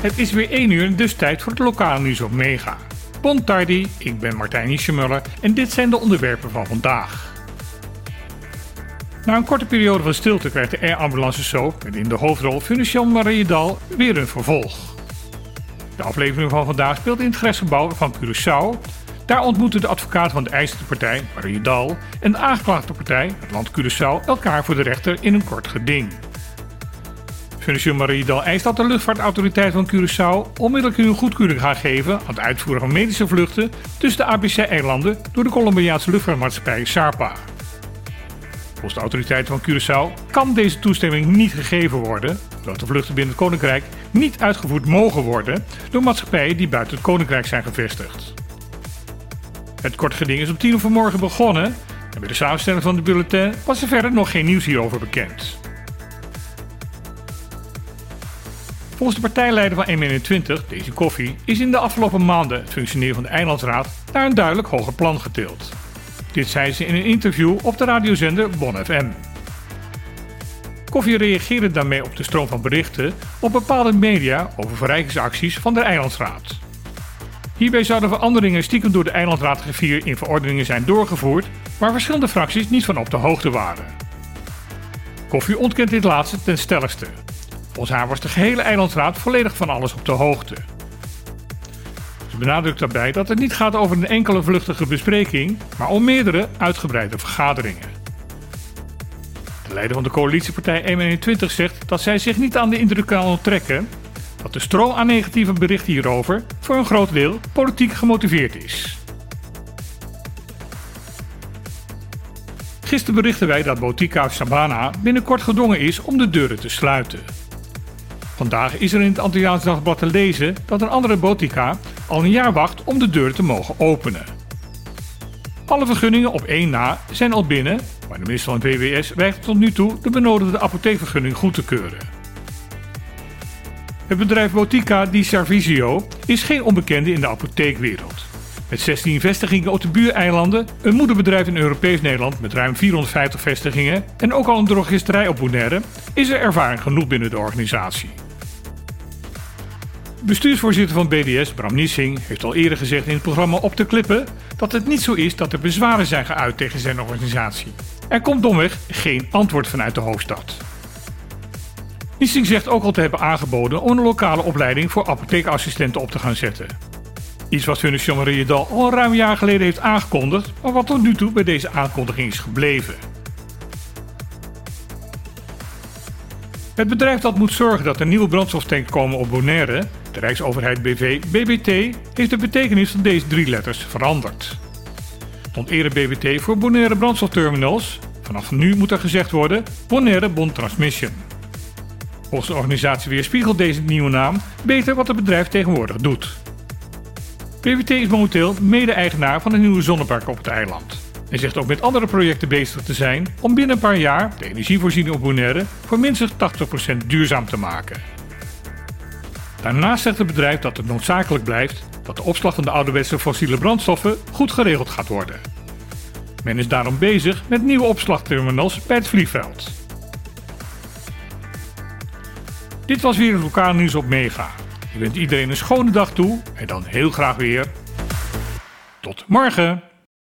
Het is weer 1 uur, dus tijd voor het lokale nieuws op Mega. Bon tardi, ik ben Martijn Ischemuller en dit zijn de onderwerpen van vandaag. Na een korte periode van stilte krijgt de Air Ambulance Soap met in de hoofdrol Funician Mariedal weer een vervolg. De aflevering van vandaag speelt in het gerechtsgebouw van Curaçao. Daar ontmoeten de advocaat van de eisende partij, Mariedal, en de aangeklaagde partij, het land Curaçao, elkaar voor de rechter in een kort geding. Funician Mariedal eist dat de luchtvaartautoriteit van Curaçao onmiddellijk hun goedkeuring gaat geven aan het uitvoeren van medische vluchten tussen de ABC-eilanden door de Colombiaanse luchtvaartmaatschappij SARPA. Volgens de autoriteiten van Curaçao kan deze toestemming niet gegeven worden, doordat de vluchten binnen het Koninkrijk niet uitgevoerd mogen worden door maatschappijen die buiten het Koninkrijk zijn gevestigd. Het kort geding is om tien uur vanmorgen begonnen en bij de samenstelling van de bulletin was er verder nog geen nieuws hierover bekend. Volgens de partijleider van M21, Daisy Koffie, is in de afgelopen maanden het functioneren van de Eilandsraad naar een duidelijk hoger plan getild. Dit zei ze in een interview op de radiozender Bon FM. Koffie reageerde daarmee op de stroom van berichten op bepaalde media over verrijkingsacties van de Eilandsraad. Hierbij zouden veranderingen stiekem door de Eilandsraad G4 in verordeningen zijn doorgevoerd, waar verschillende fracties niet van op de hoogte waren. Koffie ontkent dit laatste ten stelligste. Volgens haar was de gehele Eilandsraad volledig van alles op de hoogte. Ze benadrukt daarbij dat het niet gaat over een enkele vluchtige bespreking, maar om meerdere uitgebreide vergaderingen. De leider van de coalitiepartij M21 zegt dat zij zich niet aan de indruk kan onttrekken dat de stroom aan negatieve berichten hierover voor een groot deel politiek gemotiveerd is. Gisteren berichten wij dat Botica Sabana binnenkort gedwongen is om de deuren te sluiten. Vandaag is er in het Antilliaans Dagblad te lezen dat een andere botica al een jaar wacht om de deuren te mogen openen. Alle vergunningen op één na zijn al binnen, maar de minister van VWS weigert tot nu toe de benodigde apotheekvergunning goed te keuren. Het bedrijf Botica di Servizio is geen onbekende in de apotheekwereld. Met 16 vestigingen op de buureilanden, een moederbedrijf in Europees Nederland met ruim 450 vestigingen en ook al een drogisterij op Bonaire, is er ervaring genoeg binnen de organisatie. Bestuursvoorzitter van BDS, Bram Niesing, heeft al eerder gezegd in het programma Op de Klippen dat het niet zo is dat er bezwaren zijn geuit tegen zijn organisatie. Er komt domweg geen antwoord vanuit de hoofdstad. Niesing zegt ook al te hebben aangeboden om een lokale opleiding voor apotheekassistenten op te gaan zetten. Iets wat Fundación Mariedal al ruim een jaar geleden heeft aangekondigd, maar wat tot nu toe bij deze aankondiging is gebleven. Het bedrijf dat moet zorgen dat er nieuwe brandstoftanks komen op Bonaire, de Rijksoverheid BV BBT, heeft de betekenis van deze drie letters veranderd. Stond eerder BBT voor Bonaire Brandstofterminals, vanaf nu moet er gezegd worden Bonaire Bon Transmission. Volgens de organisatie weerspiegelt deze nieuwe naam beter wat het bedrijf tegenwoordig doet. BBT is momenteel mede-eigenaar van een nieuwe zonnepark op het eiland. En zegt ook met andere projecten bezig te zijn om binnen een paar jaar de energievoorziening op Bonaire voor minstens 80% duurzaam te maken. Daarnaast zegt het bedrijf dat het noodzakelijk blijft dat de opslag van de ouderwetse fossiele brandstoffen goed geregeld gaat worden. Men is daarom bezig met nieuwe opslagterminals bij het vliegveld. Dit was weer het lokaal nieuws op Mega. Ik wens iedereen een schone dag toe en dan heel graag weer. Tot morgen!